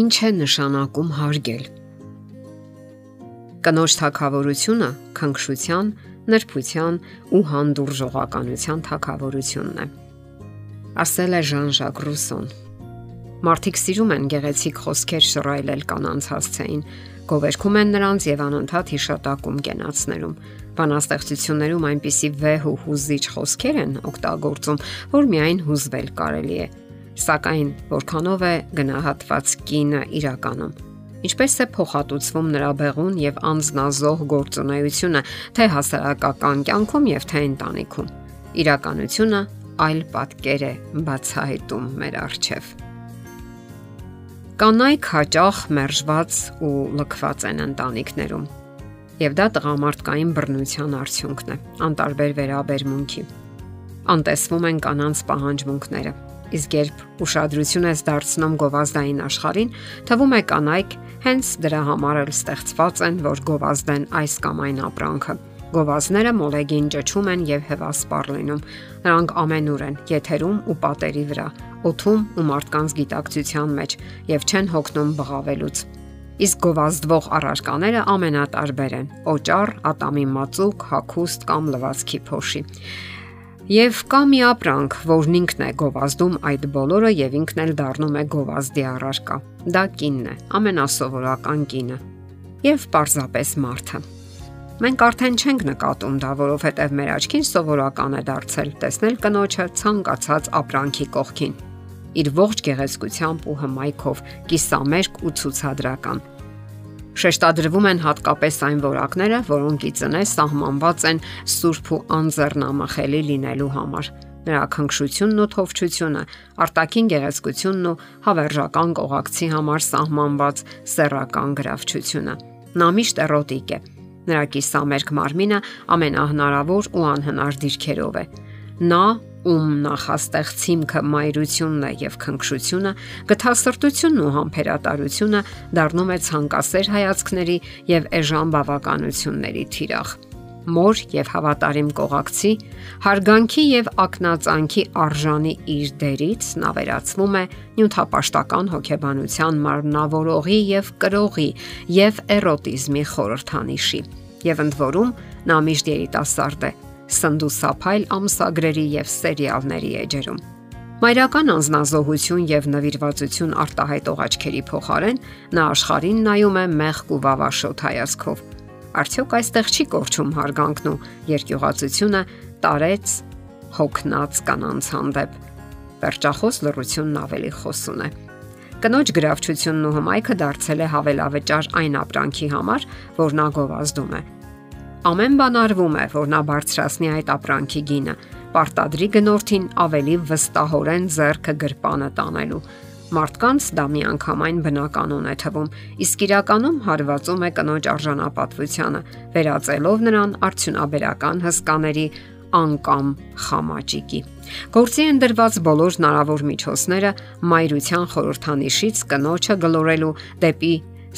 Ինչ է նշանակում հարգել։ Կնոջ թակավորությունը քնքշության, նրբության ու հանդուրժողականության թակավորությունն է։ Ասել է Ժան-Ժակ Ռուսոն։ Մարդիկ սիրում են գեղեցիկ խոսքեր շռայլել կանանց հասցեին, գովերքում են նրանց եւ անընդհատ հիշատակում կենացներում։ Բանաստեղծություններում այնպիսի վեհ ու հուզիչ խոսքեր են օգտագործում, որ միայն հուզվել կարելի է Սակայն որքանով է գնահատված կինը իրականում։ Ինչպես է փոխհատուցվում նրա բեղուն եւ անznազող գործունեությունը թե հասարակական կյանքում եւ թե ընտանիքում։ Իրականությունը այլ պատկեր է բացահայտում մեր առջև։ Կանայք հաճախ մերժված ու լքված են ընտանիքներում։ Եվ դա տղամարդկային բռնության արդյունքն է, անտարբեր վերաբերմունքի։ Անտեսվում են կանանց պահանջմունքները, Իսկ երբ ուշադրություն ես դարձնում գովազդային աշխարհին, թվում է կանայք հենց դրա համար էլ ստեղծված են, որ գովազդեն այս կամ այն ապրանքը։ Գովազները մոլեգին ճճում են եւ հեվասպար լինում։ Նրանք ամենուր են, եթերում ու պատերի վրա, օթում ու մարդկանց գիտակցության մեջ եւ չեն հոգնում բղավելուց։ Իսկ գովազդվող առարկաները ամենատարբեր են՝ օճառ, ատամի մածուկ, հագուստ կամ լվացքի փոշի։ Եվ կա մի ապրանք, որն ինքն է գովազդում այդ բոլորը եւ ինքն էլ դառնում է գովազդի առարկա։ Դա կինն է, ամենասովորական կինը։ Եվ պարզապես մարդը։ Մենք արդեն չենք նկատում դա, որովհետև մեր աչքին սովորական է դարձել տեսնել կնոջը ցանկացած ապրանքի կողքին։ Իր ողջ գեղեցկությամբ ու հմայքով, կիսամերկ ու ցուցադրական Շեշտադրվում են հատկապես այն որակները, որոնք ի ծնե սահմանված են սուրբ ու անձեռնամխելի լինելու համար։ Նրա քնքշությունն ու թովչությունը, արտաքին գեղեցկությունն ու հավերժական կողակցի համար սահմանված սեռական գրավչությունը։ Նա միշտ էրոտիկ է։ Նրա կիսամերկ մարմինը ամենահնարավոր ու անհնար դիրքերով է։ Նա ում նախաստեղծ հիմքը մայրությունն է եւ քնքշությունը, գթասրտությունն ու համբերատարությունը դառնում է ցանկասեր հայացքների եւ էժան բավականությունների թիրախ մոր եւ հավատարիմ կողակցի հարգանքի եւ ակնածանքի արժանի իր դերից նա վերածվում է նյութապաշտական հոգեբանության մարմնավորողի եւ կրողի եւ էրոտիզմի խորհրդանիշի եւ ընդ որում նա միշտ երիտասարդ է սնդուսափայլ ամսագրերի եւ սերիալների էջերում։ Մայրական անznազողություն եւ նվիրվածություն արտահայտող աչքերի փոխարեն նա աշխարհին նայում է մեղք ու վավաշոտ հայացքով։ Արդյոք այստեղ չի կորչում հարգանքն ու երկյուղացությունը տարեց հոգնած կանանց հանդեպ։ Վերջախոս լրությունն ավելի խոսուն է։ Կնոջ գրավչությունն ու հմայքը դարձել է հավելավճար այն ապրանքի համար, որ նա գովազդում է Ամեն բան արվում է, որ նա բարձրացնի այդ ապրանքի գինը։ Պարտադրի գնորդին ավելի վստահորեն зерքը գրպանը տանելու։ Մարդկանց դա մի անգամայն բնականon է թվում, իսկ իրականում հարվածում է կնոջ արժանապատվությանը, վերածելով նրան արդյունաբերական հսկաների անկամ խամաճիկի։ Գործի ընդրված բոլոր հնարավոր միջոցները մայրության խորհրդանիշից կնոջը գլորելու դեպի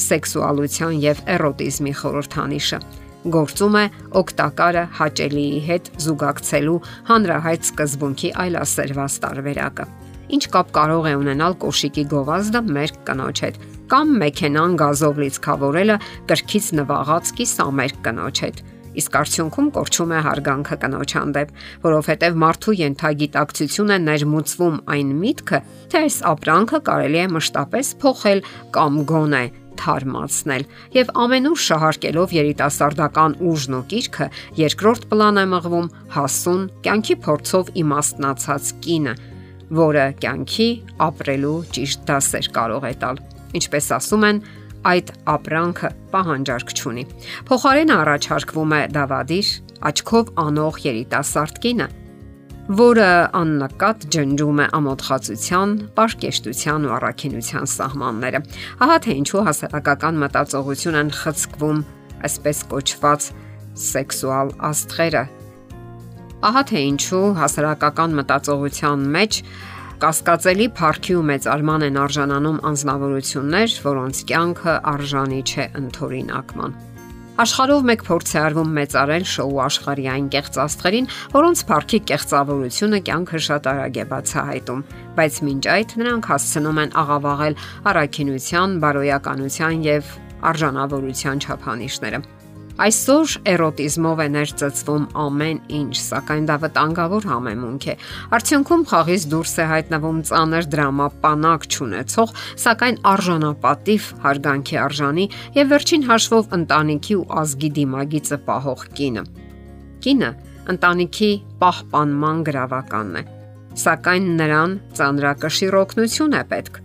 սեքսուալության եւ էրոտիզմի խորհրդանիշը գործում է օկտակարը հաճելիի հետ զուգակցելու հանրահայտ սկզբունքի այլասերված տարբերակը։ Ինչ կապ կարող է ունենալ կոշիկի գովազդը մեր կնոջ հետ կամ մեքենան գազով լիցքավորելը կրքից նվաղած կիսամերկ կնոջ հետ։ Իսկ արդյունքում կորչում է հարգանքը կնոջ հանդեպ, որովհետև մարդու յենթագիտակցություն է ներմուծվում այն միտքը, թե այս ապրանքը կարելի է մշտապես փոխել կամ գոնե թարմացնել եւ ամենուր շահարկելով երիտասարդական ուժն ու կիրքը երկրորդ պլան է մղվում հասուն կյանքի փորձով իմաստնացած կինը, որը կյանքի ապրելու ճիշտ դասեր կարող է տալ։ Ինչպես ասում են, այդ ապրանքը պահանջարկ չունի։ Փոխարենը առաջարկվում է դավադիր, աչքով անող երիտասարդ կինը, որը աննկատ ջնջում է ամոթխածության, պարկեշտության ու առաքինության սահմանները։ Ահա թե ինչու հասարակական մտածողություն են խցկվում այսպես կոչված սեքսուալ աստղերը։ Ահա թե ինչու հասարակական մտածողության մեջ կասկածելի փառքի ու մեծարման են արժանանում անznավորություններ, որոնց կյանքը արժանի չէ ընթորինակման։ Աշխարհով մեկ փորձ է արվում մեծարել շոու աշխարհի այն կեղծ աստղերին, որոնց парքի կեղծավորությունը կյանքը շատ արագ է բացահայտում, բայց մինչ այդ նրանք հասցնում են աղավաղել առաքինության, բարոյականության եւ արժանավորության չափանիշները։ Այսօր էրոտիզմով է ներծծվում ամեն ինչ, սակայն դա վտանգավոր համեմունք է։ Արդյունքում խաղից դուրս է հայտնվում ծանր դրամապանակ ճանաչող, սակայն արժանապատիվ հարգանքի արժանի եւ վերջին հաշվով ընտանիքի ու ազգի դիմագիծը պահող կինը։ Կինը ընտանիքի պահպանման գրավականն է, սակայն նրան ծանրակշիռ օգնություն է պետք։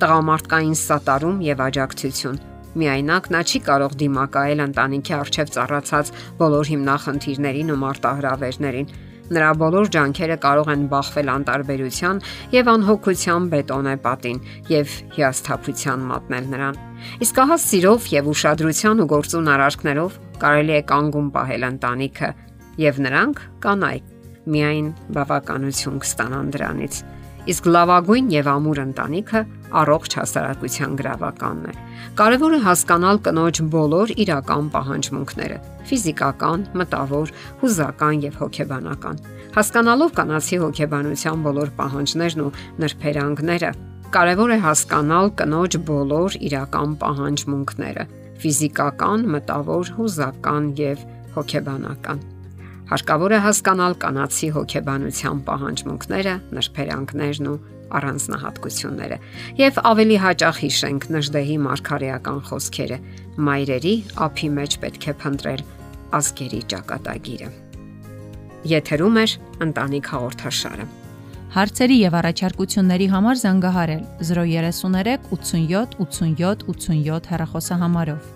Տղամարդկային սատարում եւ աջակցություն Միայնակ նա չի կարող դիմակայել ընտանիքի արժև ծառացած բոլոր հիմնախնդիրներին ու մարտահրավերներին։ Նրա բոլոր ջանքերը կարող են բախվել անտարբերության եւ անհոգության բետոնե պատին եւ հիասթափության մատնել նրան։ Իսկ ահա սիրով եւ ուշադրության ու գործուն արարքներով կարելի է կանգուն պահել ընտանիքը եւ նրանք կանայք միայն բավականություն կստանան դրանից։ Իսկ լավագույն եւ ամուր ընտանիքը առողջ հասարակության գրավականն է։ Կարևոր է հասկանալ կնոջ բոլոր իրական պահանջմունքները՝ ֆիզիկական, մտավոր, հուզական եւ հոգեբանական։ Հասկանալով կանացի հոգեբանության բոլոր պահանջներն ու նրբերանգները, կարևոր է հասկանալ կնոջ բոլոր իրական պահանջմունքները՝ ֆիզիկական, մտավոր, հուզական եւ հոգեբանական։ Հարկավոր է հասկանալ կանացի հոգեբանության պահանջմունքները, նրբերանգներն ու առանձնահատկությունները եւ ավելի հաճախ հիշենք Նժդեհի մարգարեական խոսքերը. մայրերի ափի մեջ պետք է փնտրել ազգերի ճակատագիրը։ Եթերում է ընտանիք հաղորդաշարը։ Հարցերի եւ առաջարկությունների համար զանգահարել 033 87 87 87 հեռախոսահամարով։